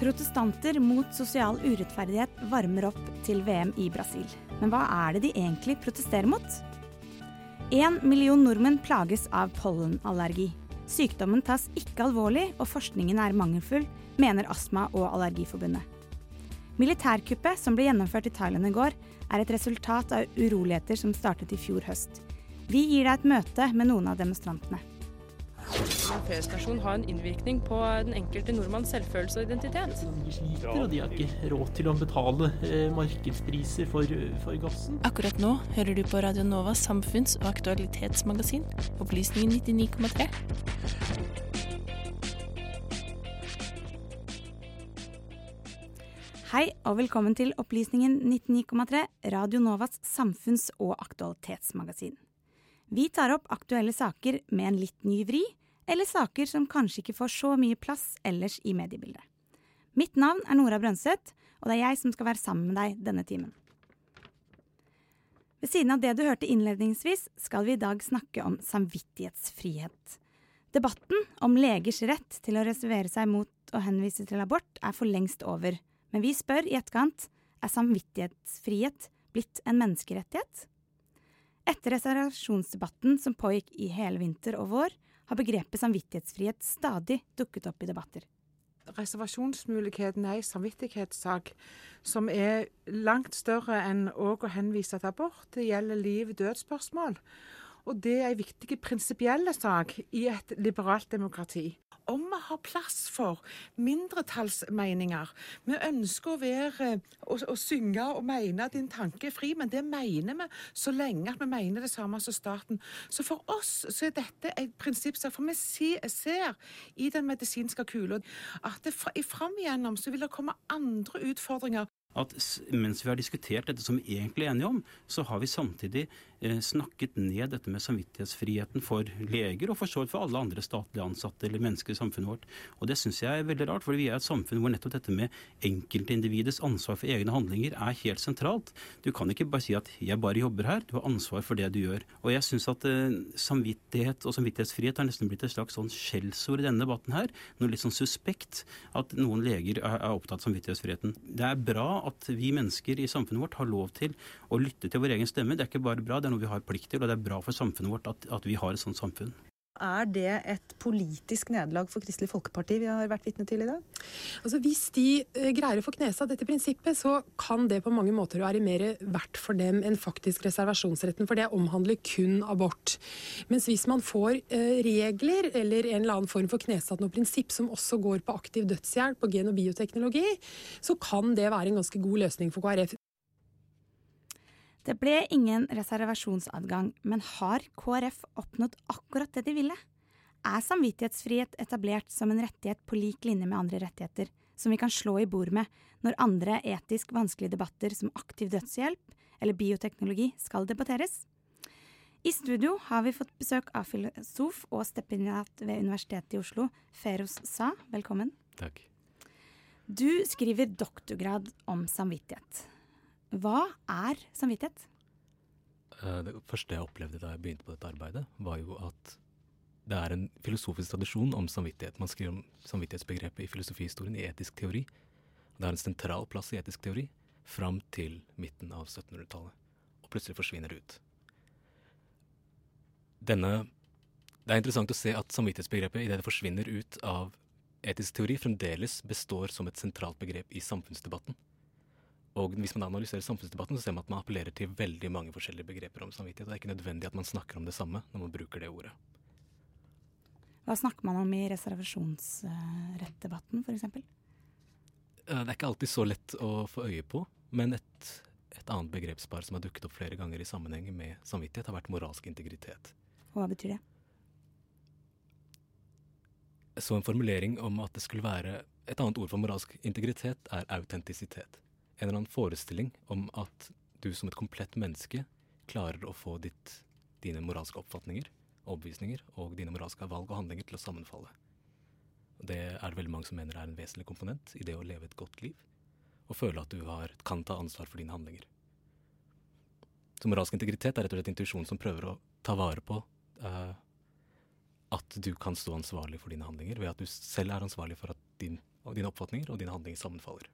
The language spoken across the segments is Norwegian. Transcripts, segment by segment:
Protestanter mot sosial urettferdighet varmer opp til VM i Brasil. Men hva er det de egentlig protesterer mot? Én million nordmenn plages av pollenallergi. Sykdommen tas ikke alvorlig, og forskningen er mangelfull, mener Astma- og Allergiforbundet. Militærkuppet som ble gjennomført i Thailand i går, er et resultat av uroligheter som startet i fjor høst. Vi gir deg et møte med noen av demonstrantene. En feriestasjon har en innvirkning på den enkelte nordmanns selvfølelse og identitet. De sliter, og de har ikke råd til å betale eh, markedspriser for, for, gassen. Akkurat nå hører du på Radio Novas samfunns- og aktualitetsmagasin, Opplysningen 99,3. Hei og velkommen til Opplysningen 99,3, Radio Novas samfunns- og aktualitetsmagasin. Vi tar opp aktuelle saker med en litt ny vri, eller saker som kanskje ikke får så mye plass ellers i mediebildet. Mitt navn er Nora Brønseth, og det er jeg som skal være sammen med deg denne timen. Ved siden av det du hørte innledningsvis, skal vi i dag snakke om samvittighetsfrihet. Debatten om legers rett til å reservere seg mot å henvise til abort er for lengst over, men vi spør i etterkant er samvittighetsfrihet blitt en menneskerettighet? Etter reservasjonsdebatten som pågikk i hele vinter og vår, har begrepet samvittighetsfrihet stadig dukket opp i debatter. Reservasjonsmuligheten er en samvittighetssak som er langt større enn å henvise til abort. Det gjelder liv-død-spørsmål. Og det er en viktig prinsipiell sak i et liberalt demokrati om vi har plass for mindretallsmeninger. Vi ønsker å være å, å synge og mene din tanke er fri, men det mener vi så lenge at vi mener det samme som staten. Så for oss så er dette et prinsippsak. For vi ser i den medisinske kula at det, fram igjennom så vil det komme andre utfordringer at mens vi har diskutert dette som vi egentlig er enige om, så har vi samtidig Eh, snakket ned dette med samvittighetsfriheten for leger, og for så vidt for alle andre statlige ansatte eller mennesker i samfunnet vårt. Og det syns jeg er veldig rart, for vi er et samfunn hvor nettopp dette med enkeltindividets ansvar for egne handlinger er helt sentralt. Du kan ikke bare si at 'jeg bare jobber her', du har ansvar for det du gjør. Og jeg syns at uh, samvittighet og samvittighetsfrihet har nesten blitt et slags sånn skjellsord i denne debatten her. Noe litt sånn suspekt at noen leger er, er opptatt av samvittighetsfriheten. Det er bra at vi mennesker i samfunnet vårt har lov til å lytte til vår egen stemme. Det er ikke bare bra, det er noe vi har plikt til, og det er bra for samfunnet vårt at, at vi har et sånt samfunn. Er det et politisk nederlag for Kristelig Folkeparti vi har vært vitne til i dag? Altså Hvis de eh, greier å få knesa dette prinsippet, så kan det på mange måter være mer verdt for dem enn faktisk reservasjonsretten, for det omhandler kun abort. Mens hvis man får eh, regler eller en eller annen form for knesatt noe prinsipp som også går på aktiv dødshjelp og gen- og bioteknologi, så kan det være en ganske god løsning for KrF. Det ble ingen reservasjonsadgang, men har KrF oppnådd akkurat det de ville? Er samvittighetsfrihet etablert som en rettighet på lik linje med andre rettigheter, som vi kan slå i bord med når andre etisk vanskelige debatter som aktiv dødshjelp eller bioteknologi skal debatteres? I studio har vi fått besøk av filosof og stipendiat ved Universitetet i Oslo, Feros Sa. Velkommen. Takk. Du skriver doktorgrad om samvittighet. Hva er samvittighet? Eh, det første jeg opplevde da jeg begynte på dette arbeidet, var jo at det er en filosofisk tradisjon om samvittighet. Man skriver om samvittighetsbegrepet i filosofihistorien i etisk teori. Det har en sentral plass i etisk teori fram til midten av 1700-tallet. Og plutselig forsvinner det ut. Denne Det er interessant å se at samvittighetsbegrepet idet det forsvinner ut av etisk teori, fremdeles består som et sentralt begrep i samfunnsdebatten. Og hvis man analyserer samfunnsdebatten, så ser man at man appellerer til veldig mange forskjellige begreper om samvittighet. Og Det er ikke nødvendig at man snakker om det samme når man bruker det ordet. Hva snakker man om i reservasjonsrettdebatten, f.eks.? Eh, Det er ikke alltid så lett å få øye på, men et, et annet begrepspar som har dukket opp flere ganger i sammenheng med samvittighet, har vært moralsk integritet. Hva betyr det? Så en formulering om at det skulle være Et annet ord for moralsk integritet er autentisitet. En eller annen forestilling om at du som et komplett menneske klarer å få ditt, dine moralske oppfatninger, overbevisninger og dine moralske valg og handlinger til å sammenfalle. Det er det veldig mange som mener er en vesentlig komponent i det å leve et godt liv. Og føle at du har, kan ta ansvar for dine handlinger. Så moralsk integritet er rett og slett intuisjon som prøver å ta vare på uh, at du kan stå ansvarlig for dine handlinger, ved at du selv er ansvarlig for at din, dine oppfatninger og dine handlinger sammenfaller.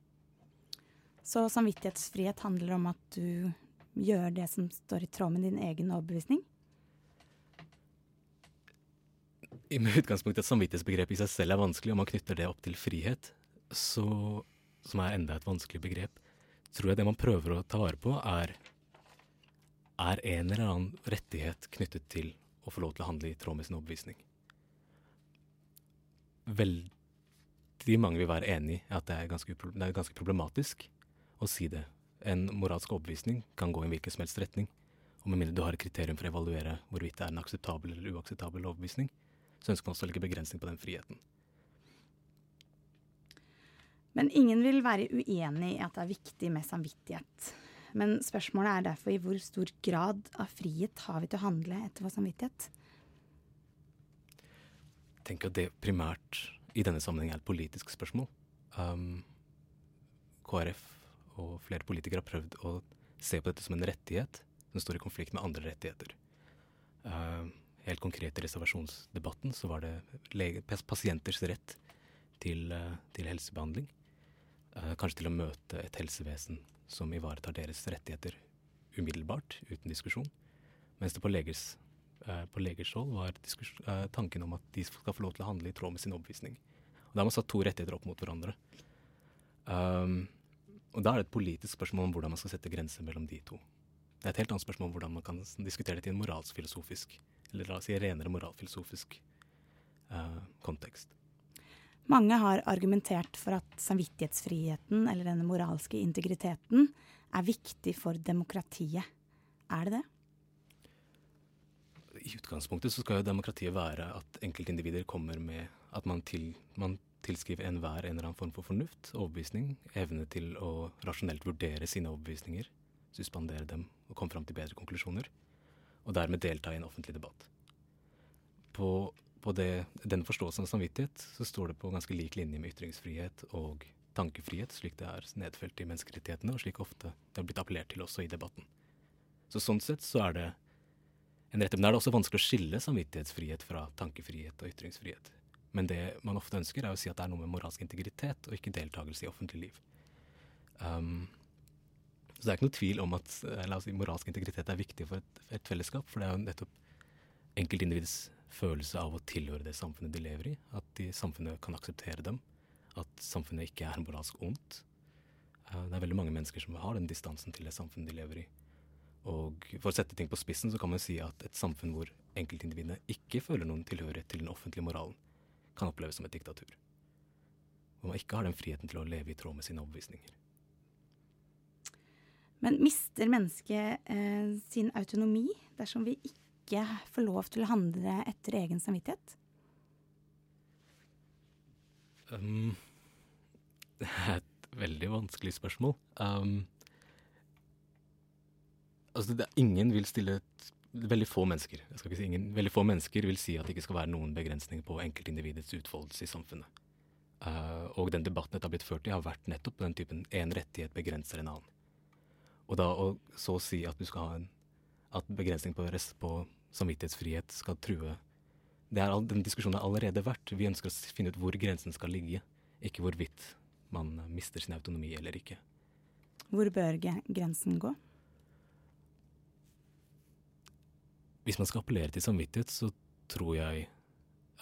Så samvittighetsfrihet handler om at du gjør det som står i tråd med din egen overbevisning? I med utgangspunkt at samvittighetsbegrepet i seg selv er vanskelig, og man knytter det opp til frihet, så, som er enda et vanskelig begrep, tror jeg det man prøver å ta vare på, er, er en eller annen rettighet knyttet til å få lov til å handle i tråd med sin overbevisning. Veldig mange vil være enig i at det er, ganske, det er ganske problematisk å si det. En moralsk overbevisning kan gå i en hvilken som helst retning. Og med mindre du har et kriterium for å evaluere hvorvidt det er en akseptabel eller uakseptabel overbevisning, så ønsker man også å legge begrensning på den friheten. Men ingen vil være uenig i at det er viktig med samvittighet. Men spørsmålet er derfor i hvor stor grad av frihet har vi til å handle etter vår samvittighet? Jeg tenker at det primært i denne sammenheng er et politisk spørsmål. Um, KrF og flere politikere har prøvd å se på dette som en rettighet som står i konflikt med andre rettigheter. Uh, helt konkret i reservasjonsdebatten så var det pasienters rett til, uh, til helsebehandling. Uh, kanskje til å møte et helsevesen som ivaretar deres rettigheter umiddelbart, uten diskusjon. Mens det på legers, på legers hold var tanken om at de skal få lov til å handle i tråd med sin overbevisning. Og Da har man satt to rettigheter opp mot hverandre. Um, og Da er det et politisk spørsmål om hvordan man skal sette grenser mellom de to. Det er et helt annet spørsmål om hvordan man kan diskutere det i en moralsfilosofisk, eller la oss si renere moralfilosofisk uh, kontekst. Mange har argumentert for at samvittighetsfriheten, eller denne moralske integriteten, er viktig for demokratiet. Er det det? I utgangspunktet så skal jo demokratiet være at enkeltindivider kommer med at man, til, man tilskriver enhver en eller annen form for fornuft, overbevisning, evne til å rasjonelt vurdere sine overbevisninger, suspendere dem og komme fram til bedre konklusjoner, og dermed delta i en offentlig debatt. På, på det, denne forståelsen av samvittighet så står det på ganske lik linje med ytringsfrihet og tankefrihet, slik det er nedfelt i menneskerettighetene, og slik ofte det har blitt appellert til også i debatten. Så sånn sett så er det en rett, men det er også vanskelig å skille samvittighetsfrihet fra tankefrihet og ytringsfrihet. Men det man ofte ønsker, er å si at det er noe med moralsk integritet og ikke deltakelse i offentlig liv. Um, så det er ikke noe tvil om at la oss si, moralsk integritet er viktig for et, et fellesskap. For det er jo nettopp enkeltindividets følelse av å tilhøre det samfunnet de lever i. At de, samfunnet kan akseptere dem. At samfunnet ikke er moralsk ondt. Uh, det er veldig mange mennesker som har den distansen til det samfunnet de lever i. Og for å sette ting på spissen så kan man si at et samfunn hvor enkeltindividene ikke føler noen tilhørighet til den offentlige moralen, kan oppleves som et diktatur. Hvor man ikke har den friheten til å leve i tråd med sine overbevisninger. Men mister mennesket eh, sin autonomi dersom vi ikke får lov til å handle etter egen samvittighet? Um, det er et veldig vanskelig spørsmål. Um, altså det, ingen vil stille et, Veldig få mennesker jeg skal ikke si ingen, veldig få mennesker vil si at det ikke skal være noen begrensninger på enkeltindividets utfoldelse i samfunnet. Uh, og den debatten dette har blitt ført i, har vært nettopp den typen én rettighet begrenser en annen. Og da å så si at du skal ha en at begrensning på, på samvittighetsfrihet skal true det er, Den diskusjonen har allerede vært. Vi ønsker å finne ut hvor grensen skal ligge, ikke hvorvidt man mister sin autonomi eller ikke. Hvor bør grensen gå? Hvis man skal appellere til samvittighet, så tror jeg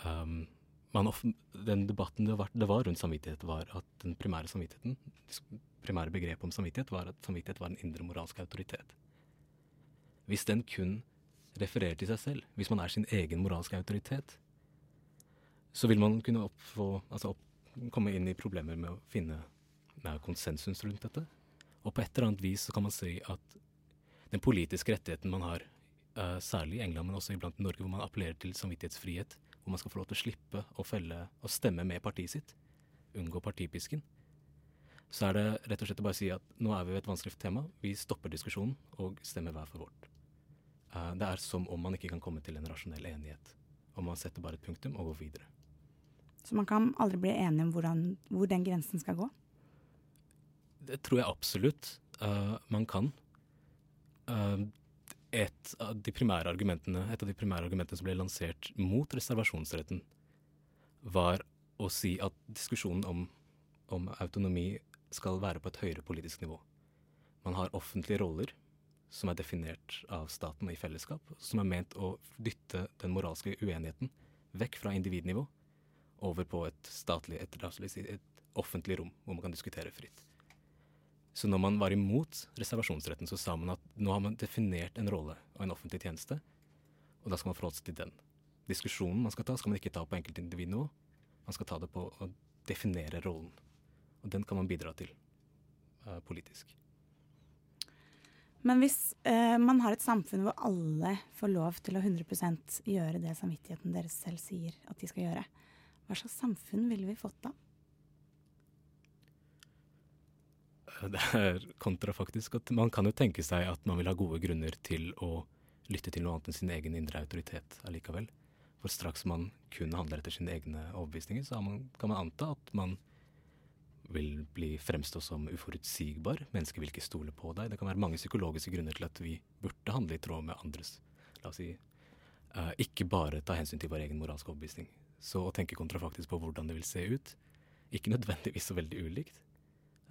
um, Den debatten det var, det var, rundt samvittighet, var at den primære samvittigheten, primære begrepet om samvittighet var at samvittighet var en indre moralsk autoritet. Hvis den kun refererer til seg selv, hvis man er sin egen moralske autoritet, så vil man kunne oppfå, altså opp, komme inn i problemer med å finne med konsensus rundt dette. Og på et eller annet vis så kan man si at den politiske rettigheten man har, uh, særlig i England, men også iblant i Norge, hvor man appellerer til samvittighetsfrihet, hvor man skal få lov til å slippe å felle og stemme med partiet sitt, unngå partipisken, så er det rett og slett å bare si at nå er vi ved et vanskelig tema, vi stopper diskusjonen og stemmer hver for vårt. Uh, det er som om man ikke kan komme til en rasjonell enighet. Om man setter bare et punktum og går videre. Så man kan aldri bli enig om hvordan, hvor den grensen skal gå? Det tror jeg absolutt uh, man kan. Uh, et, av de primære argumentene, et av de primære argumentene som ble lansert mot reservasjonsretten, var å si at diskusjonen om, om autonomi skal være på et høyere politisk nivå. Man har offentlige roller som er definert av staten i fellesskap, som er ment å dytte den moralske uenigheten vekk fra individnivå over på et statlig, et, et offentlig rom hvor man kan diskutere fritt. Så når man var imot reservasjonsretten, så sa man at nå har man definert en rolle og en offentlig tjeneste, og da skal man forholde seg til den. Diskusjonen man skal ta, skal man ikke ta på enkeltindividnivå. Man skal ta det på å definere rollen. Og den kan man bidra til uh, politisk. Men hvis uh, man har et samfunn hvor alle får lov til å 100% gjøre det samvittigheten deres selv sier at de skal gjøre, hva slags samfunn ville vi fått da? Det er kontrafaktisk. at Man kan jo tenke seg at man vil ha gode grunner til å lytte til noe annet enn sin egen indre autoritet allikevel. For straks man kun handler etter sine egne overbevisninger, så man, kan man anta at man vil bli fremstå som uforutsigbar. Mennesker vil ikke stole på deg. Det kan være mange psykologiske grunner til at vi burde handle i tråd med andres. La oss si uh, ikke bare ta hensyn til vår egen moralske overbevisning. Så å tenke kontrafaktisk på hvordan det vil se ut, ikke nødvendigvis så veldig ulikt.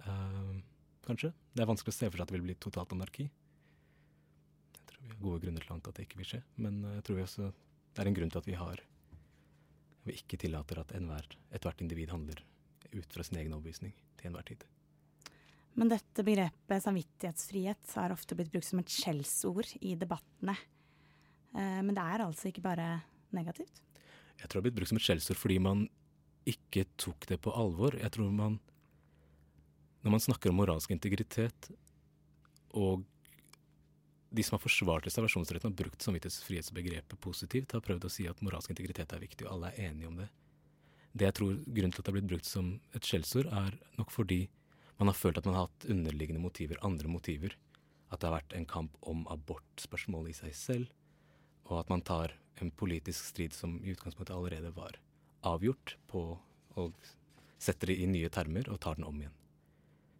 Uh, kanskje. Det er vanskelig å se for seg at det vil bli totalt anarki. Jeg tror vi har gode grunner til å anta at det ikke vil skje, men eh, jeg tror vi også det er en grunn til at vi har Vi ikke tillater at ethvert individ handler ut fra sin egen overbevisning til enhver tid. Men dette begrepet samvittighetsfrihet har ofte blitt brukt som et skjellsord i debattene. Eh, men det er altså ikke bare negativt? Jeg tror det har blitt brukt som et skjellsord fordi man ikke tok det på alvor. Jeg tror man når man snakker om moralsk integritet, og de som har forsvart reservasjonsretten og brukt samvittighetsfrihetsbegrepet positivt, har prøvd å si at moralsk integritet er viktig, og alle er enige om det. Det jeg tror grunnen til at det har blitt brukt som et skjellsord, er nok fordi man har følt at man har hatt underliggende motiver, andre motiver. At det har vært en kamp om abortspørsmålet i seg selv, og at man tar en politisk strid som i utgangspunktet allerede var avgjort, på og setter det i nye termer og tar den om igjen.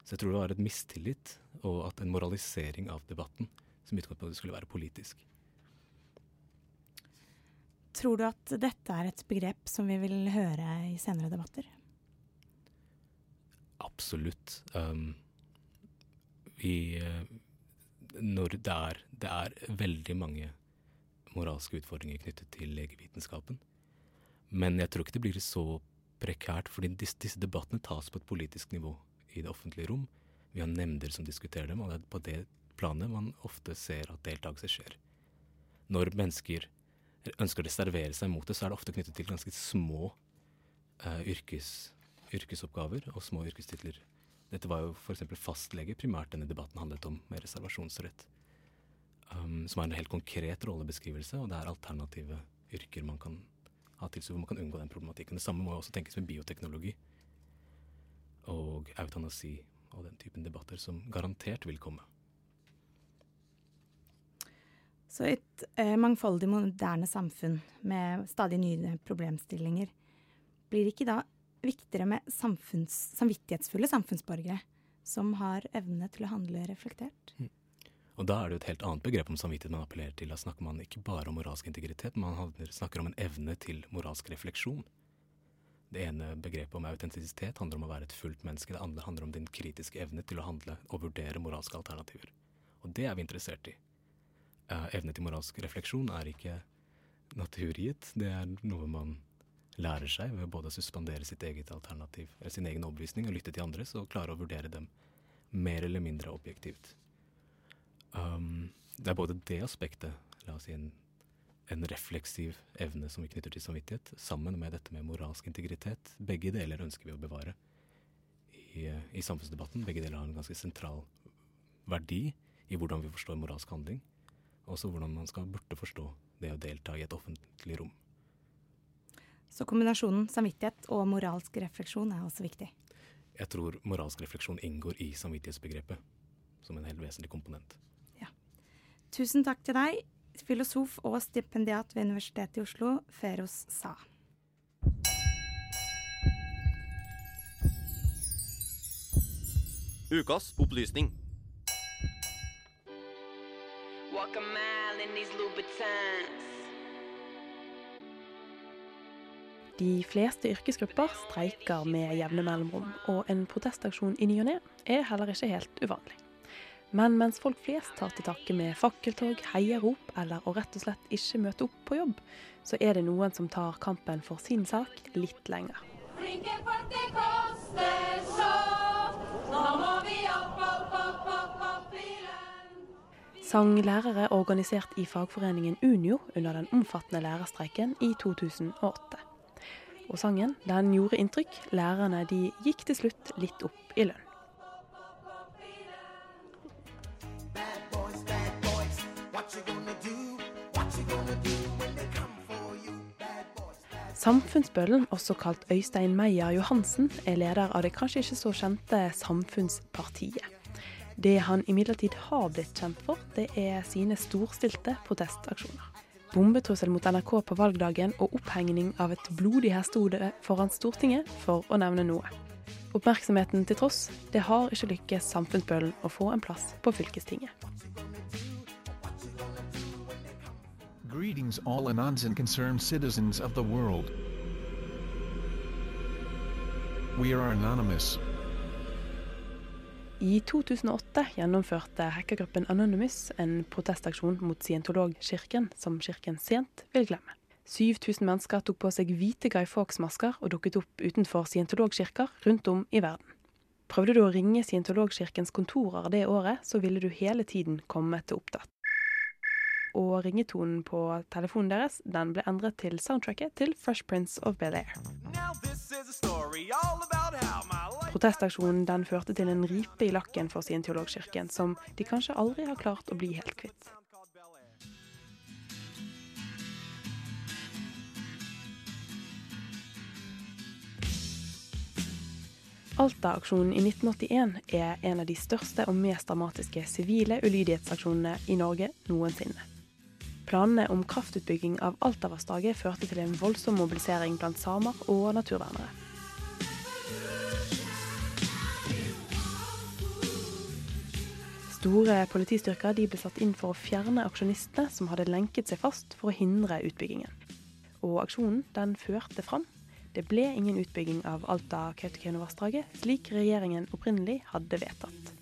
Så jeg tror det var et mistillit og at en moralisering av debatten som utgangspunktet skulle være politisk. Tror du at dette er et begrep som vi vil høre i senere debatter? Absolutt. Um, vi uh, Når det er, det er veldig mange moralske utfordringer knyttet til legevitenskapen. Men jeg tror ikke det blir så prekært, fordi disse, disse debattene tas på et politisk nivå i det offentlige rom. Vi har nemnder som diskuterer dem, og det er på det planet man ofte ser at deltakelse skjer. Når mennesker ønsker å reservere seg mot det, så er det ofte knyttet til ganske små uh, yrkes, yrkesoppgaver og små yrkestitler. Dette var jo f.eks. fastlege primært denne debatten handlet om, med reservasjonsrett. Um, som er en helt konkret rollebeskrivelse, og det er alternative yrker man kan ha til, så man kan unngå den problematikken. Det samme må også tenkes med bioteknologi og eutanasi og den typen debatter som garantert vil komme. Så et eh, mangfoldig, moderne samfunn med stadig nye problemstillinger, blir det ikke da viktigere med samfunns, samvittighetsfulle samfunnsborgere som har evne til å handle reflektert? Mm. Og da er det jo et helt annet begrep om samvittighet man appellerer til. Da snakker man ikke bare om moralsk integritet, man snakker om en evne til moralsk refleksjon. Det ene begrepet om autentisitet handler om å være et fullt menneske. Det andre handler om din kritiske evne til å handle og vurdere moralske alternativer. Og det er vi interessert i. Uh, evne til moralsk refleksjon er ikke naturgitt. Det er noe man lærer seg ved både å suspendere sitt eget alternativ, eller sin egen overbevisning, og lytte til andres, og klare å vurdere dem mer eller mindre objektivt. Um, det er både det aspektet, la oss si en en refleksiv evne som vi knytter til samvittighet, sammen med dette med moralsk integritet. Begge deler ønsker vi å bevare i, i samfunnsdebatten. Begge deler har en ganske sentral verdi i hvordan vi forstår moralsk handling. Også hvordan man skal burde forstå det å delta i et offentlig rom. Så kombinasjonen samvittighet og moralsk refleksjon er også viktig. Jeg tror moralsk refleksjon inngår i samvittighetsbegrepet som en helt vesentlig komponent. Tusen takk til deg, filosof og stipendiat ved Universitetet i Oslo, Feros Sa. Ukas opplysning. Walk a mile in these Louboutins. De fleste yrkesgrupper streiker med jevne mellomrom, og en protestaksjon i ny og ne er heller ikke helt uvanlig. Men mens folk flest tar til takke med fakkeltog, heiarop eller å rett og slett ikke møte opp på jobb, så er det noen som tar kampen for sin sak litt lenger. Flinke folk, det koster så. Nå må vi opp, opp, opp, opp, opp i lønn. Sang lærere organisert i fagforeningen Unio under den omfattende lærerstreiken i 2008. Og sangen den gjorde inntrykk. Lærerne de gikk til slutt litt opp i lønn. Samfunnsbøllen, også kalt Øystein Meyer Johansen, er leder av det kanskje ikke så kjente Samfunnspartiet. Det han imidlertid har blitt kjent for, det er sine storstilte protestaksjoner. Bombetrussel mot NRK på valgdagen og opphengning av et blodig hestehode foran Stortinget, for å nevne noe. Oppmerksomheten til tross, det har ikke lykkes Samfunnsbøllen å få en plass på fylkestinget. Greetings, all anons and concerned citizens of the world. We are anonymous. I 2008 gjennomførte hackergruppen Anonymous en protestaksjon mot scientologkirken, som kirken sent vil glemme. 7000 mennesker tok på seg hvite Guy Fawkes-masker og dukket opp utenfor scientologkirker rundt om i verden. Prøvde du å ringe scientologkirkens kontorer det året, så ville du hele tiden komme til opptatt. Og ringetonen på telefonen deres den ble endret til soundtracket til Fresh Prince of Bel-Air. Protestaksjonen den førte til en ripe i lakken for scientologkirken, som de kanskje aldri har klart å bli helt kvitt. Alta-aksjonen i 1981 er en av de største og mest dramatiske sivile ulydighetsaksjonene i Norge noensinne. Planene om kraftutbygging av Altavassdraget førte til en voldsom mobilisering blant samer og naturvernere. Store politistyrker ble satt inn for å fjerne aksjonistene som hadde lenket seg fast for å hindre utbyggingen. Og aksjonen den førte fram. Det ble ingen utbygging av Alta-Kautokeino-vassdraget, slik regjeringen opprinnelig hadde vedtatt.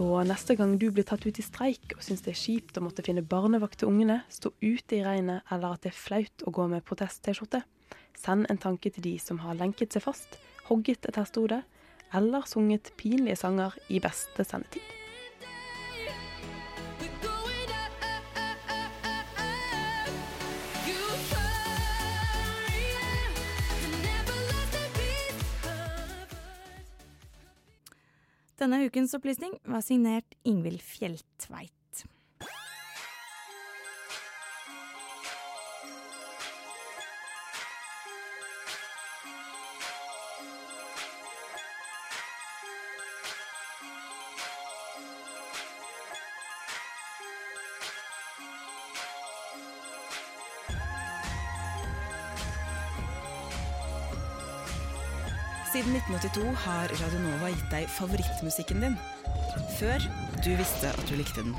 Så neste gang du blir tatt ut i streik og syns det er kjipt å måtte finne barnevakt til ungene, stå ute i regnet eller at det er flaut å gå med protest-T-skjorte, send en tanke til de som har lenket seg fast, hogget et hestehode eller sunget pinlige sanger i beste sendetid. Denne ukens opplysning var signert Ingvild Fjelltveit. 1982 har Radionova gitt deg favorittmusikken din. Før du visste at du likte den.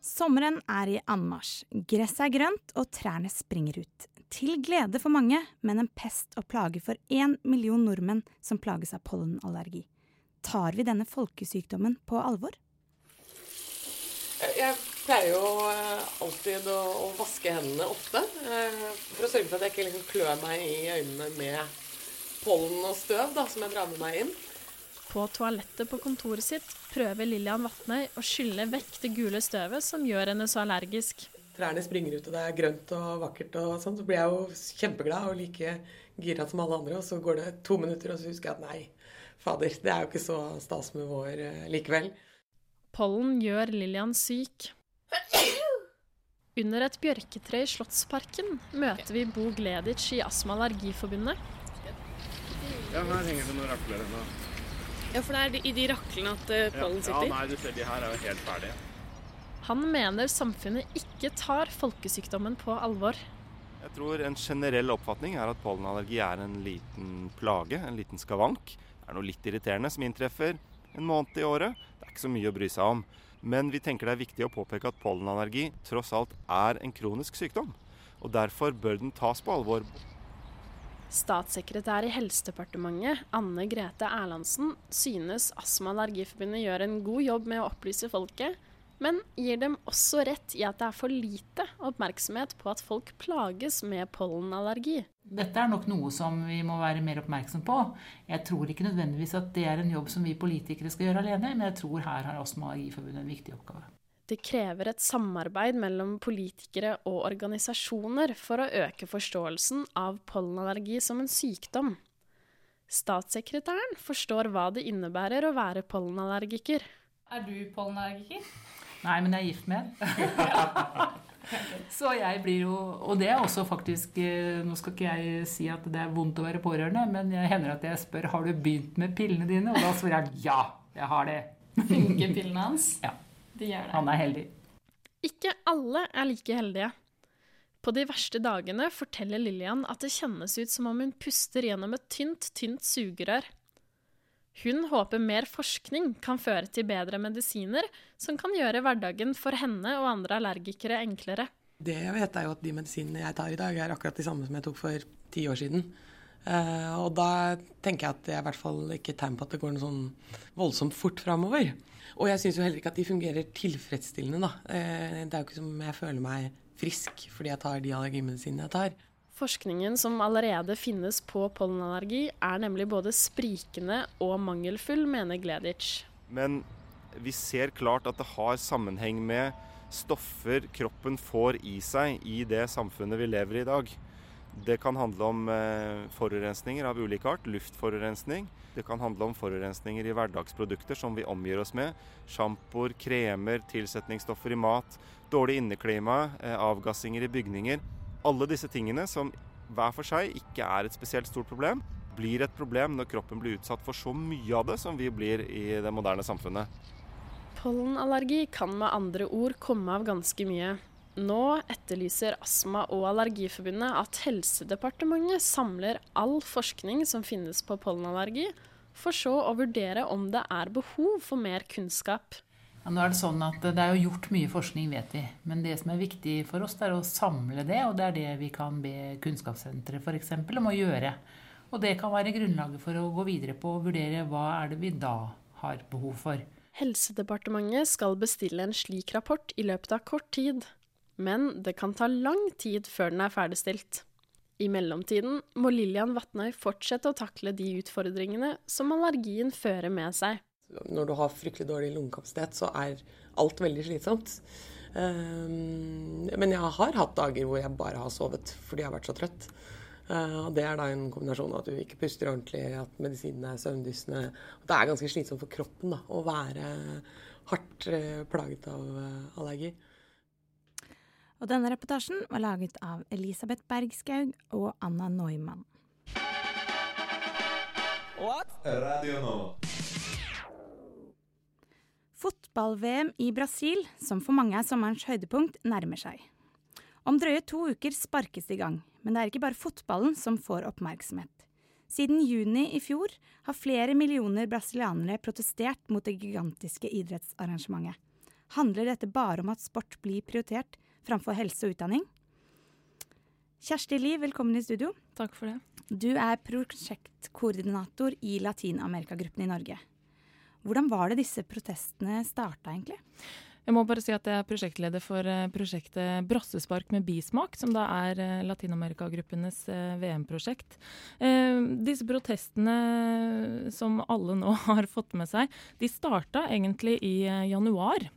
Sommeren er i anmarsj. Gresset er grønt, og trærne springer ut. Til glede for mange, men en pest og plage for én million nordmenn som plages av pollenallergi. Tar vi denne folkesykdommen på alvor? Jeg pleier jo eh, alltid å, å vaske hendene ofte. eh, For å sørge for at jeg ikke liksom klør meg i øynene med pollen og støv da, som jeg drar med meg inn. På toalettet på kontoret sitt prøver Lillian Vatnøy å skylle vekk det gule støvet som gjør henne så allergisk. Trærne springer ut, og det er grønt og vakkert, og sånn, så blir jeg jo kjempeglad og like gira som alle andre. Og så går det to minutter, og så husker jeg at nei, fader, det er jo ikke så stas med vår eh, likevel. Pollen gjør Lillian syk. Under et bjørketre i Slottsparken møter vi Bo Gleditsch i Astma- og Allergiforbundet. Ja, her henger det noen rakler ennå. Ja, for det er i de raklene at pollen sitter? Ja, nei, du ser de her er jo helt ferdige. Han mener samfunnet ikke tar folkesykdommen på alvor. Jeg tror en generell oppfatning er at pollenallergi er en liten plage, en liten skavank. Det er noe litt irriterende som inntreffer en måned i året. Det er ikke så mye å bry seg om. Men vi tenker det er viktig å påpeke at pollenallergi tross alt er en kronisk sykdom. Og derfor bør den tas på alvor. Statssekretær i Helsedepartementet, Anne Grete Erlandsen, synes Astma- og Allergiforbundet gjør en god jobb med å opplyse folket, men gir dem også rett i at det er for lite oppmerksomhet på at folk plages med pollenallergi. Dette er nok noe som vi må være mer oppmerksom på. Jeg tror ikke nødvendigvis at det er en jobb som vi politikere skal gjøre alene, men jeg tror her har Astma- og Allergiforbundet en viktig oppgave. Det krever et samarbeid mellom politikere og organisasjoner for å øke forståelsen av pollenallergi som en sykdom. Statssekretæren forstår hva det innebærer å være pollenallergiker. Er du pollenallergiker? Nei, men jeg er gift med en. Så jeg blir jo Og det er også faktisk eh, Nå skal ikke jeg si at det er vondt å være pårørende, men jeg hender at jeg spør har du begynt med pillene dine, og da svarer han ja, jeg har det. Funker pillene hans? Ja. De gjør det. Han er heldig. Ikke alle er like heldige. På de verste dagene forteller Lillian at det kjennes ut som om hun puster gjennom et tynt, tynt sugerør. Hun håper mer forskning kan føre til bedre medisiner som kan gjøre hverdagen for henne og andre allergikere enklere. Det jeg vet, er jo at de medisinene jeg tar i dag, er akkurat de samme som jeg tok for ti år siden. Eh, og da tenker jeg at det er i hvert fall ikke tegn på at det går noe sånn voldsomt fort framover. Og jeg syns jo heller ikke at de fungerer tilfredsstillende, da. Eh, det er jo ikke som om jeg føler meg frisk fordi jeg tar de allergimedisinene jeg tar. Forskningen som allerede finnes på pollenallergi, er nemlig både sprikende og mangelfull, mener Gleditsch. Men vi ser klart at det har sammenheng med stoffer kroppen får i seg i det samfunnet vi lever i i dag. Det kan handle om eh, forurensninger av ulik art, luftforurensning. Det kan handle om forurensninger i hverdagsprodukter som vi omgir oss med. Sjampoer, kremer, tilsetningsstoffer i mat, dårlig inneklima, eh, avgassinger i bygninger. Alle disse tingene som hver for seg ikke er et spesielt stort problem, blir et problem når kroppen blir utsatt for så mye av det som vi blir i det moderne samfunnet. Pollenallergi kan med andre ord komme av ganske mye. Nå etterlyser Astma- og Allergiforbundet at Helsedepartementet samler all forskning som finnes på pollenallergi, for så å vurdere om det er behov for mer kunnskap. Ja, nå er Det sånn at det er jo gjort mye forskning, vet vi. Men det som er viktig for oss, det er å samle det. Og det er det vi kan be Kunnskapssenteret f.eks. om å gjøre. Og det kan være grunnlaget for å gå videre på å vurdere hva er det vi da har behov for. Helsedepartementet skal bestille en slik rapport i løpet av kort tid. Men det kan ta lang tid før den er ferdigstilt. I mellomtiden må Lillian Vatnøy fortsette å takle de utfordringene som allergien fører med seg. Når du har fryktelig dårlig lungekapasitet, så er alt veldig slitsomt. Um, men jeg har hatt dager hvor jeg bare har sovet fordi jeg har vært så trøtt. Uh, og Det er da en kombinasjon av at du ikke puster ordentlig, at medisinene er søvndyssende. Det er ganske slitsomt for kroppen da, å være hardt uh, plaget av uh, allergi. Og denne reportasjen var laget av Elisabeth Bergskaug og Anna Neumann. Radio Nova. Fotball-VM i Brasil, som for mange er sommerens høydepunkt, nærmer seg. Om drøye to uker sparkes det i gang, men det er ikke bare fotballen som får oppmerksomhet. Siden juni i fjor har flere millioner brasilianere protestert mot det gigantiske idrettsarrangementet. Handler dette bare om at sport blir prioritert framfor helse og utdanning? Kjersti Liv, velkommen i studio. Takk for det. Du er prosjektkoordinator i Latin-Amerika-gruppen i Norge. Hvordan var det disse protestene starta, egentlig? Jeg må bare si at jeg er prosjektleder for eh, prosjektet Brassespark med bismak, som da er eh, Latin-Amerika-gruppenes eh, VM-prosjekt. Disse protestene som alle nå har fått med seg, de starta egentlig i januar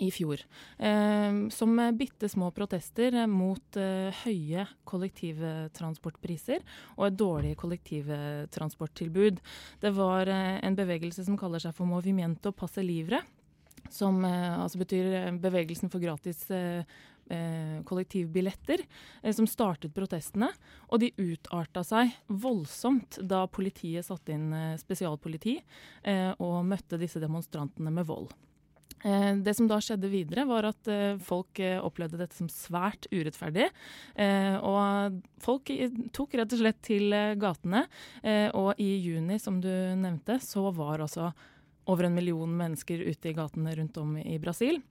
i fjor. Eh, som bitte små protester mot eh, høye kollektivtransportpriser og et dårlig kollektivtransporttilbud. Det var eh, en bevegelse som kaller seg for Movimiento Passe Livre. Som altså betyr bevegelsen for gratis kollektivbilletter, som startet protestene. Og de utarta seg voldsomt da politiet satte inn spesialpoliti og møtte disse demonstrantene med vold. Eh, Det som da skjedde videre, var at eh, folk eh, opplevde dette som svært urettferdig. Og folk tok rett og slett til gatene. Og i juni, som du nevnte, så var altså over en million mennesker ute i gatene rundt om i Brasil.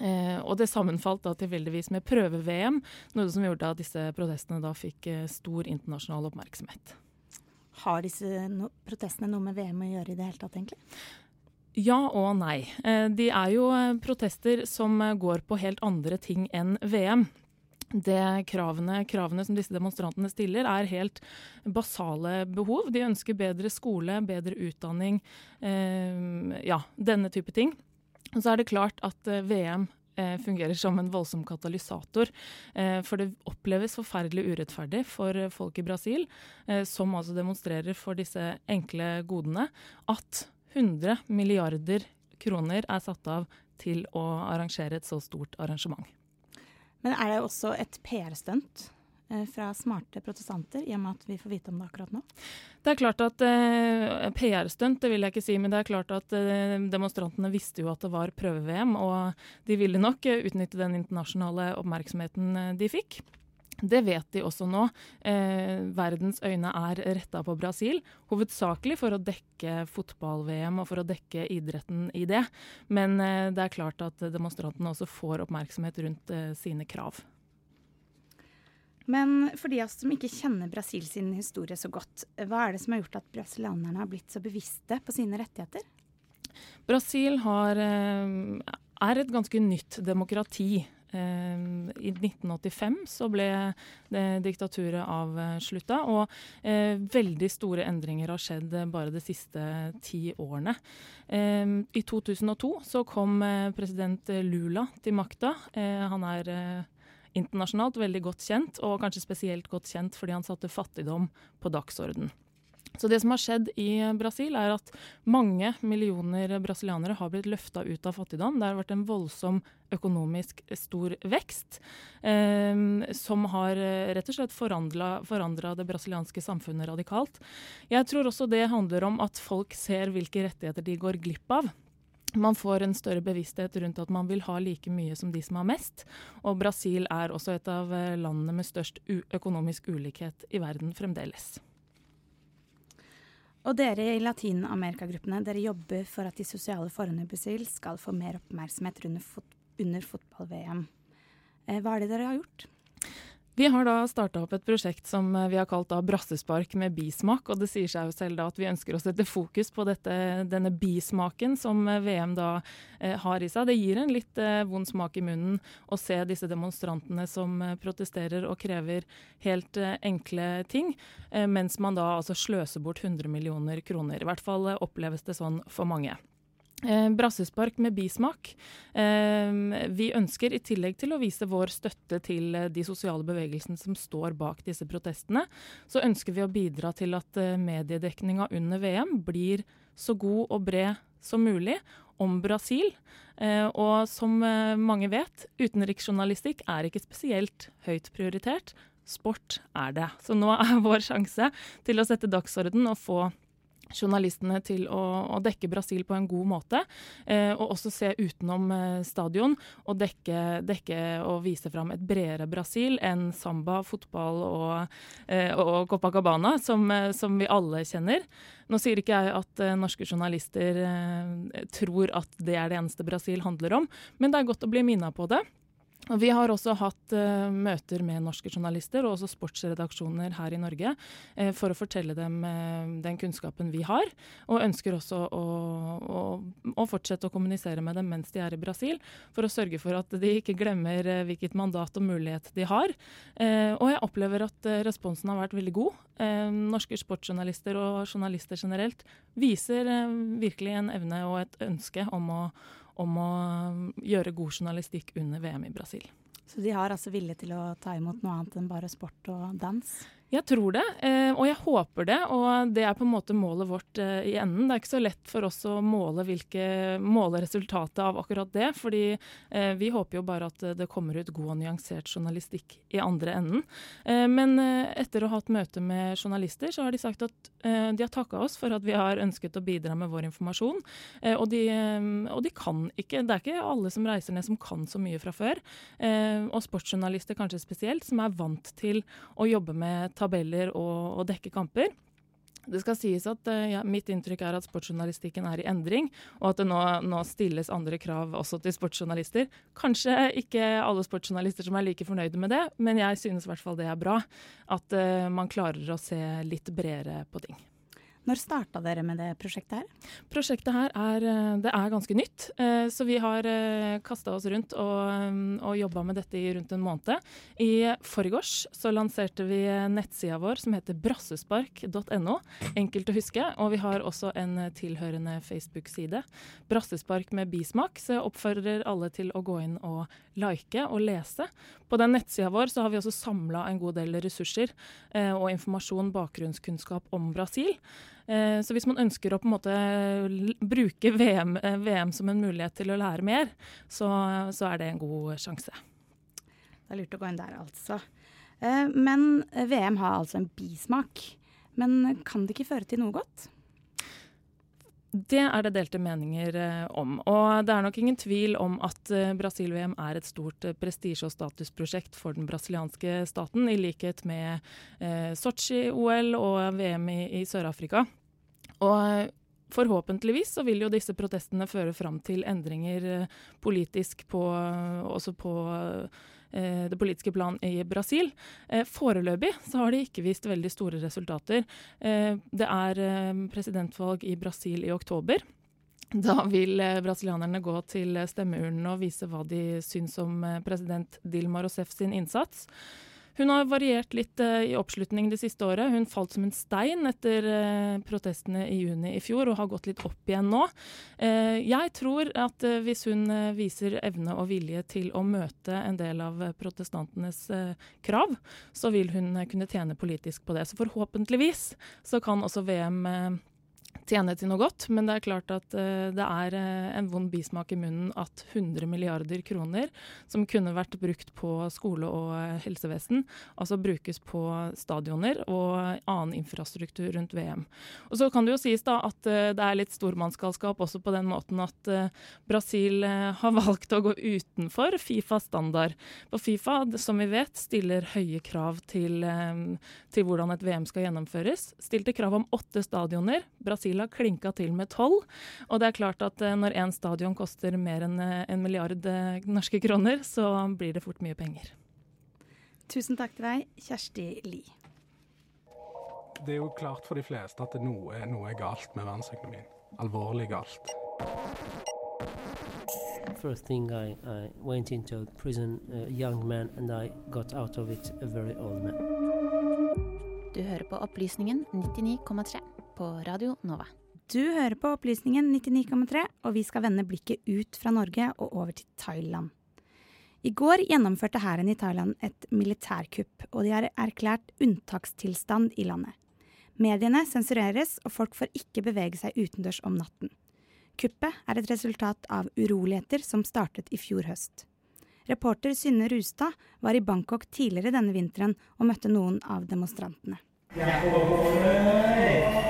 Eh, og det sammenfalt da tilfeldigvis med prøve-VM, noe som gjorde at disse protestene da fikk eh, stor internasjonal oppmerksomhet. Har disse no protestene noe med VM å gjøre i det hele tatt, egentlig? Ja og nei. Eh, De er jo eh, protester som eh, går på helt andre ting enn VM. Det kravene, kravene som disse demonstrantene stiller, er helt basale behov. De ønsker bedre skole, bedre utdanning, eh, ja, denne type ting. Og så er det klart at VM eh, fungerer som en voldsom katalysator. Eh, for det oppleves forferdelig urettferdig for folk i Brasil, som altså demonstrerer for disse enkle godene, at 100 milliarder kroner er satt av til å arrangere et så stort arrangement. Men er det også et PR-stunt eh, fra smarte protestanter, i og med at vi får vite om det akkurat nå? Det er klart at eh, PR-stunt, det vil jeg ikke si, men det er klart at eh, demonstrantene visste jo at det var prøve-VM, og de ville nok eh, utnytte den internasjonale oppmerksomheten eh, de fikk. Det vet de også nå. Eh, verdens øyne er retta på Brasil, hovedsakelig for å dekke fotball-VM og for å dekke idretten i det. Men eh, det er klart at demonstrantene også får oppmerksomhet rundt eh, sine krav. Men for de av oss som ikke kjenner Brasil sin historie så godt, hva er det som har gjort at brasilianerne har blitt så bevisste på sine rettigheter? Brasil har, eh, er et ganske nytt demokrati. Eh, I 1985 så ble diktaturet avslutta, og eh, veldig store endringer har skjedd bare de siste ti årene. Eh, I 2002 så kom eh, president Lula til makta. Eh, han er internasjonalt veldig godt kjent, og kanskje spesielt godt kjent fordi han satte fattigdom på dagsorden. Så det som har skjedd i Brasil, er at mange millioner brasilianere har blitt løfta ut av fattigdom. Det har vært en voldsom økonomisk stor vekst, eh, som har eh, rett og slett forandra det brasilianske samfunnet radikalt. Jeg tror også det handler om at folk ser hvilke rettigheter de går glipp av. Man får en større bevissthet rundt at man vil ha like mye som de som har mest. Og Brasil er også et av eh, landene med størst økonomisk ulikhet i verden fremdeles. Og dere i Latin-Amerika-gruppene, dere jobber for at de sosiale forholdene i Brasil skal få mer oppmerksomhet under, fot under fotball-VM. Eh, hva er det dere har gjort? Vi har da starta opp et prosjekt som eh, vi har kalt Brassespark med bismak. og Det sier seg jo selv da at vi ønsker å sette fokus på dette, denne bismaken som eh, VM da eh, har i seg. Det gir en litt eh, vond smak i munnen å se disse demonstrantene som eh, protesterer og krever helt eh, enkle ting, mens man da altså sløser bort 100 millioner kroner. I hvert fall oppleves det sånn for mange. Eh, brassespark med bismak. Eh, vi ønsker i tillegg til å vise vår støtte til eh, de sosiale bevegelsene som står bak disse protestene, så ønsker vi å bidra til at mediedekninga under VM blir så god og bred som mulig om Brasil. Og som mange vet, utenriksjournalistikk er ikke spesielt høyt prioritert. Sport er det. Så nå er vår sjanse til å sette dagsorden og få journalistene til å, å dekke Brasil på en god måte, eh, og også se utenom eh, stadion og dekke, dekke og vise fram et bredere Brasil enn samba, fotball og, eh, og Copacabana, som, eh, som vi alle kjenner. Nå sier ikke jeg at eh, norske journalister eh, tror at det er det eneste Brasil handler om, men det er godt å bli minna på det. Vi har også hatt uh, møter med norske journalister og også sportsredaksjoner her i Norge uh, for å fortelle dem uh, den kunnskapen vi har, og ønsker også å, å, å fortsette å kommunisere med dem mens de er i Brasil, for å sørge for at de ikke glemmer hvilket mandat og mulighet de har. Og jeg opplever at responsen har vært veldig god. Norske sportsjournalister og journalister generelt viser virkelig en evne og et ønske om å, om å gjøre god journalistikk under VM i Brasil. Så de har altså vilje til å ta imot noe annet enn bare sport og dans? Jeg tror det, eh, og jeg håper det. Og det er på en måte målet vårt eh, i enden. Det er ikke så lett for oss å måle, hvilke, måle resultatet av akkurat det. fordi eh, vi håper jo bare at det kommer ut god og nyansert journalistikk i andre enden. Men etter å ha hatt møte med journalister, så har de sagt at de har takka oss for at vi har ønsket å bidra med vår informasjon. Og, de, og de kan ikke Det er ikke alle som reiser ned som kan så mye fra før. Og sportsjournalister kanskje spesielt, som er vant til å jobbe med tabeller og, og dekke kamper. Det skal sies at eh, ja, Mitt inntrykk er at sportsjournalistikken er i endring, og at det nå, nå stilles andre krav også til sportsjournalister. Kanskje ikke alle sportsjournalister som er like fornøyde med det, men jeg synes i hvert fall det er bra. At uh, man klarer å se litt bredere på ting. Når starta dere med det prosjektet her? Prosjektet her er, eh, er ganske nytt, eh, så vi har kasta oss rundt og, mm, og jobba med dette i rundt en måned. I forgårs så lanserte vi nettsida vår som heter brassespark.no. Enkelt å huske. Og vi har også en tilhørende Facebook-side. Brassespark med bismak. Så jeg oppfordrer alle til å gå inn og like og lese. På den nettsida vår så har vi også samla en god del ressurser eh, og informasjon, bakgrunnskunnskap om Brasil. Eh, så hvis man ønsker å på en måte bruke VM, eh, VM som en mulighet til å lære mer, så, så er det en god sjanse. Det er lurt å gå inn der, altså. Eh, Men eh, VM har altså en bismak. Men kan det ikke føre til noe godt? Det er det delte meninger eh, om. Og det er nok ingen tvil om at eh, Brasil-VM er et stort eh, prestisje- og statusprosjekt for den brasilianske staten, i likhet med eh, Sotsji-OL og VM i, i Sør-Afrika. Og eh, Forhåpentligvis så vil jo disse protestene føre fram til endringer eh, politisk på, også på eh, det politiske plan i Brasil. Eh, Foreløpig så har de ikke vist veldig store resultater. Eh, Det er eh, presidentvalg i Brasil i oktober. Da vil eh, brasilianerne gå til eh, stemmeurnene og vise hva de syns om eh, president Dilma Rousseff sin innsats. Hun har variert litt eh, i oppslutning det siste året. Hun falt som en stein etter eh, protestene i juni i fjor, og har gått litt opp igjen nå. Eh, jeg tror at hvis hun viser evne og vilje til å møte en del av protestantenes krav, så vil hun kunne tjene politisk på det. Så forhåpentligvis så kan også VM tjene til noe godt, men det er klart at eh, det er eh, en vond bismak i munnen at 100 milliarder kroner, som kunne vært brukt på skole og eh, helsevesen, altså brukes på stadioner og annen infrastruktur rundt VM. Og så kan det jo sies da at det er litt stormannsgalskap også på den måten at Brasil har valgt å gå utenfor Fifas standard. På Fifa, som vi vet, stiller høye krav til, til hvordan et VM skal gjennomføres. Stilte krav om åtte stadioner. Brasil har klinka til med tolv. Og det er klart at eh, når én stadion koster mer enn eh, en milliard eh, norske kroner, så blir det fort mye penger. Tusen takk til deg, Kjersti Li. Det er jo klart for de fleste at noe, noe er galt med verdensøkonomien. Alvorlig galt. First thing I, I went into prison a young man and I got out of it a very old man. Du hører på Opplysningen 99,3 på Radio Nova. Du hører på Opplysningen 99,3, og vi skal vende blikket ut fra Norge og over til Thailand. I går gjennomførte hæren i Thailand et militærkupp, og de har erklært unntakstilstand i landet. Mediene sensureres, og folk får ikke bevege seg utendørs om natten. Kuppet er et resultat av uroligheter som startet i fjor høst. Reporter Synne Rustad var i Bangkok tidligere denne vinteren og møtte noen av demonstrantene. En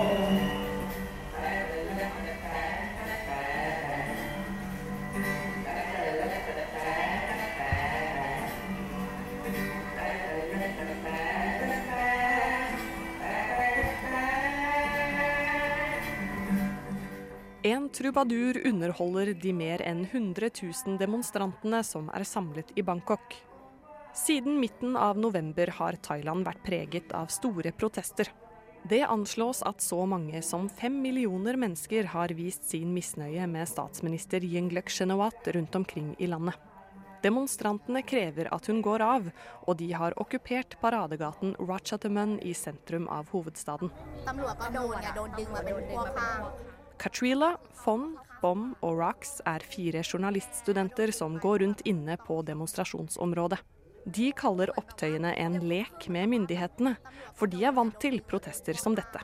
trubadur underholder de mer enn 100 000 demonstrantene som er samlet i Bangkok. Siden midten av november har Thailand vært preget av store protester. Det anslås at så mange som fem millioner mennesker har vist sin misnøye med statsminister Yingluck Shinawat rundt omkring i landet. Demonstrantene krever at hun går av, og de har okkupert paradegaten Ratchatham i sentrum av hovedstaden. Katrila, Fonn, Bom og Rox er fire journaliststudenter som går rundt inne på demonstrasjonsområdet. De kaller opptøyene en lek med myndighetene, for de er vant til protester som dette.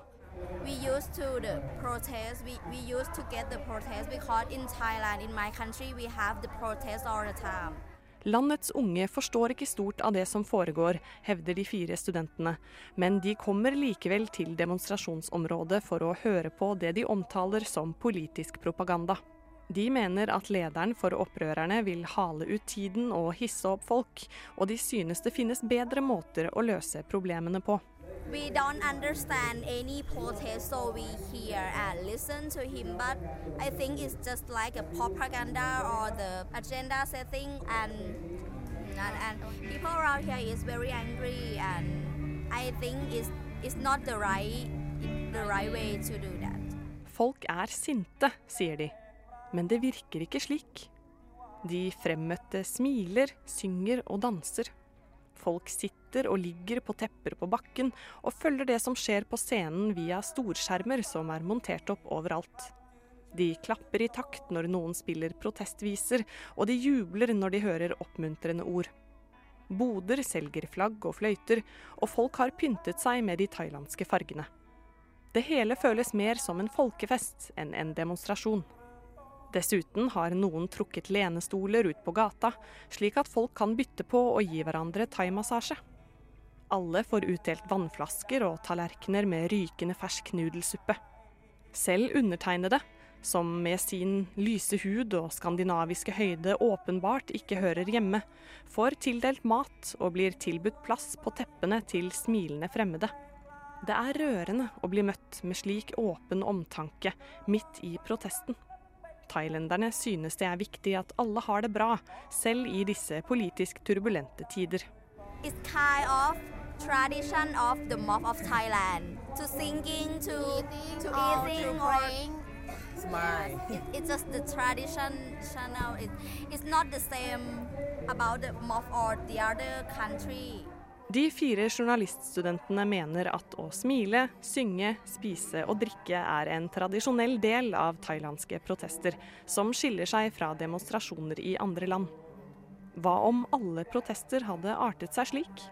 We used to the protest. We, we Thailand, in my country, we have the protest all. Landets unge forstår ikke stort av det som foregår, hevder de fire studentene, men de kommer likevel til demonstrasjonsområdet for å høre på det de omtaler som politisk propaganda. De mener at lederen for opprørerne vil hale ut tiden og hisse opp folk, og de synes det finnes bedre måter å løse problemene på. We don't understand any protest, so we hear and listen to him. But I think it's just like a propaganda or the agenda setting, and and, and people around here is very angry, and I think it's it's not the right the right way to do that. Folk er sinte, sier de. Men det virker ikke slik. De fremmøtte smiler, synger og danser. Folk sitter og ligger på tepper på bakken og følger det som skjer på scenen via storskjermer som er montert opp overalt. De klapper i takt når noen spiller protestviser, og de jubler når de hører oppmuntrende ord. Boder selger flagg og fløyter, og folk har pyntet seg med de thailandske fargene. Det hele føles mer som en folkefest enn en demonstrasjon. Dessuten har noen trukket lenestoler ut på gata, slik at folk kan bytte på å gi hverandre thaimassasje. Alle får utdelt vannflasker og tallerkener med rykende fersk nudelsuppe. Selv undertegnede, som med sin lyse hud og skandinaviske høyde åpenbart ikke hører hjemme, får tildelt mat og blir tilbudt plass på teppene til smilende fremmede. Det er rørende å bli møtt med slik åpen omtanke midt i protesten. Thailenderne synes det er viktig at alle har det bra, selv i disse politisk turbulente tider. It's kind of tradition of the mob of Thailand to singing, to to eating, or Smile. It, it's just the tradition. Channel. It, it's not the same about the mob or the other country. De fire journaliststudentene mener at å smile, synge, spise og drikke er en tradisjonell del av thailandske protester, som skiller seg fra demonstrasjoner i andre land. Hva om alle protester hadde artet seg slik?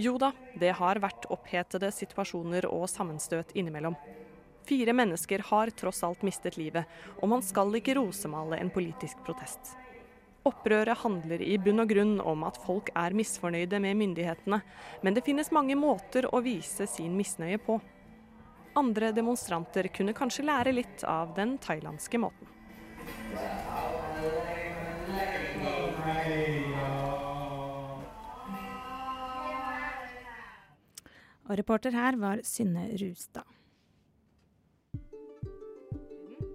Jo da, det har vært opphetede situasjoner og sammenstøt innimellom. Fire mennesker har tross alt mistet livet, og man skal ikke rosemale en politisk protest. Opprøret handler i bunn og grunn om at folk er misfornøyde med myndighetene, men det finnes mange måter å vise sin misnøye på. Andre demonstranter kunne kanskje lære litt av den thailandske måten. Og reporter her var Synne Rustad.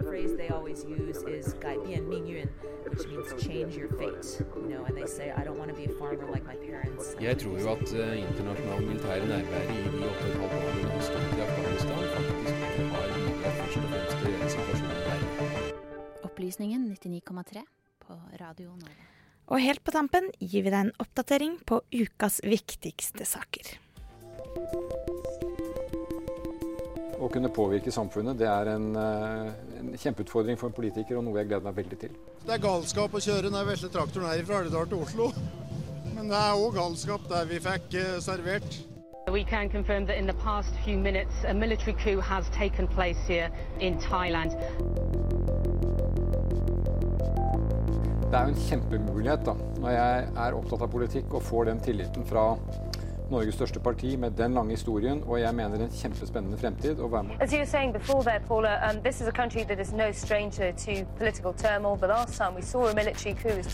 The phrase they always use is 改变命运, which means change your fate. You know, and they say, I don't want to be a farmer like my parents. Jeg tror jo at uh, internasjonal militære nærvære i de 8,5 årene vi har stått i Afghanistan, faktisk har bidratt først og fremst til å gjøre situasjonen verre. Opplysningen 99,3 på Radio Nova. Og helt på tampen gir vi deg en oppdatering på ukas viktigste saker. Å kunne påvirke samfunnet det er en, eh, en kjempeutfordring for en politiker og noe jeg gleder meg veldig til. Det er galskap å kjøre den vesle traktoren her fra Elvedal til Oslo. Men det er òg galskap der vi fikk eh, servert. We can confirm that in the past few minutes, a military coup has taken place here in Thailand. Det er jo en kjempemulighet da, når jeg er opptatt av politikk og får den tilliten fra Norges største parti med den lange historien, og jeg mener en kjempespennende fremtid. å være med. As you were saying before there, Paula, um, this is a country that is no stranger to political turmoil. The last time we saw a military coup was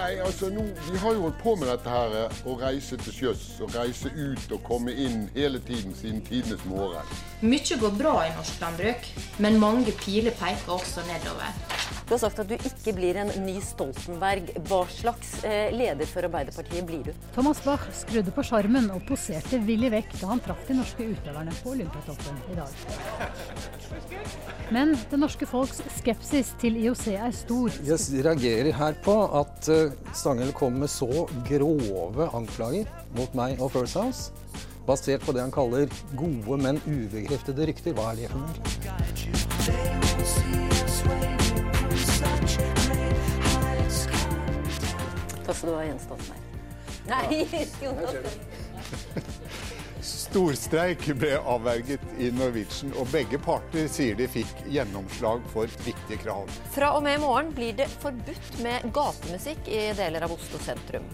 Nei, altså nå, Vi har jo holdt på med dette her, eh, å reise til sjøs og reise ut og komme inn hele tiden siden tidenes morgen. Mye går bra i norsk landbruk, men mange piler peker også nedover. Du har sagt at du ikke blir en ny Stoltenberg. Hva slags eh, leder for Arbeiderpartiet blir du? Thomas Bach skrudde på sjarmen og poserte villig vekk da han traff de norske utøverne på Olympiatoppen i dag. Men det norske folks skepsis til IOC er stor. Jeg reagerer her på at eh, Stanghelle kommer med så grove anklager mot meg og First House, basert på det han kaller gode, men ubekreftede rykter. Hva er det for noe? Takk skal du ha, Jens Stoltenberg. Nei, Jonas. Storstreik ble avverget i Norwegian, og begge parter sier de fikk gjennomslag for viktige krav. Fra og med i morgen blir det forbudt med gatemusikk i deler av Oslo sentrum.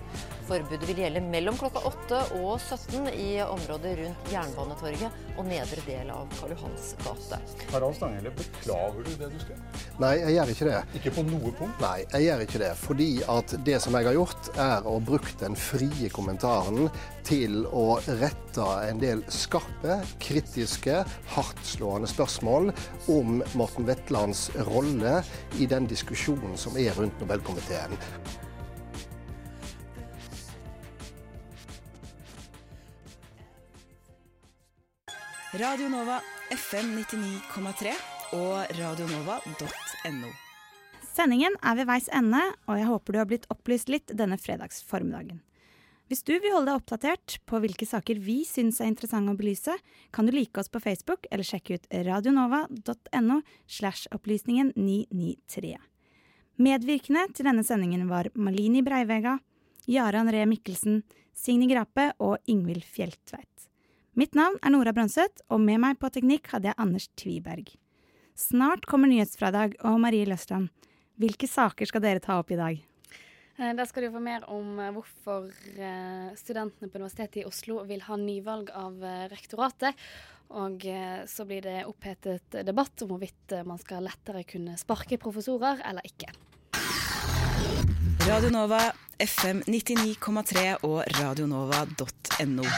Forbudet vil gjelde mellom klokka 8 og 17 i området rundt Jernbanetorget og nedre del av Karl Johans gate. Harald Stanghelle, beklager du det du skrev? Nei, jeg gjør ikke det. Ikke på noe punkt? Nei, jeg gjør ikke det. Fordi at det som jeg har gjort, er å bruke den frie kommentaren til å rette en del skarpe, kritiske, hardtslående spørsmål om Morten Wetlands rolle i den diskusjonen som er rundt Nobelkomiteen. Radio Nova FM 99,3 og radionova.no. Sendingen er ved veis ende, og jeg håper du har blitt opplyst litt denne fredagsformiddagen. Hvis du vil holde deg oppdatert på hvilke saker vi syns er interessante å belyse, kan du like oss på Facebook eller sjekke ut radionova.no slash opplysningen 993. Medvirkende til denne sendingen var Malini Breivega, Jaran Ree Mikkelsen, Signe Grape og Ingvild Fjeltveit. Mitt navn er Nora Brønseth, og med meg på teknikk hadde jeg Anders Tviberg. Snart kommer Nyhetsfradag og Marie Løstrand. Hvilke saker skal dere ta opp i dag? Eh, Der skal du få mer om eh, hvorfor eh, studentene på Universitetet i Oslo vil ha nyvalg av rektoratet. Og så blir det opphetet debatt om hvorvidt man skal lettere kunne sparke professorer eller ikke. Radio Nova FM 99,3 og radionova.no.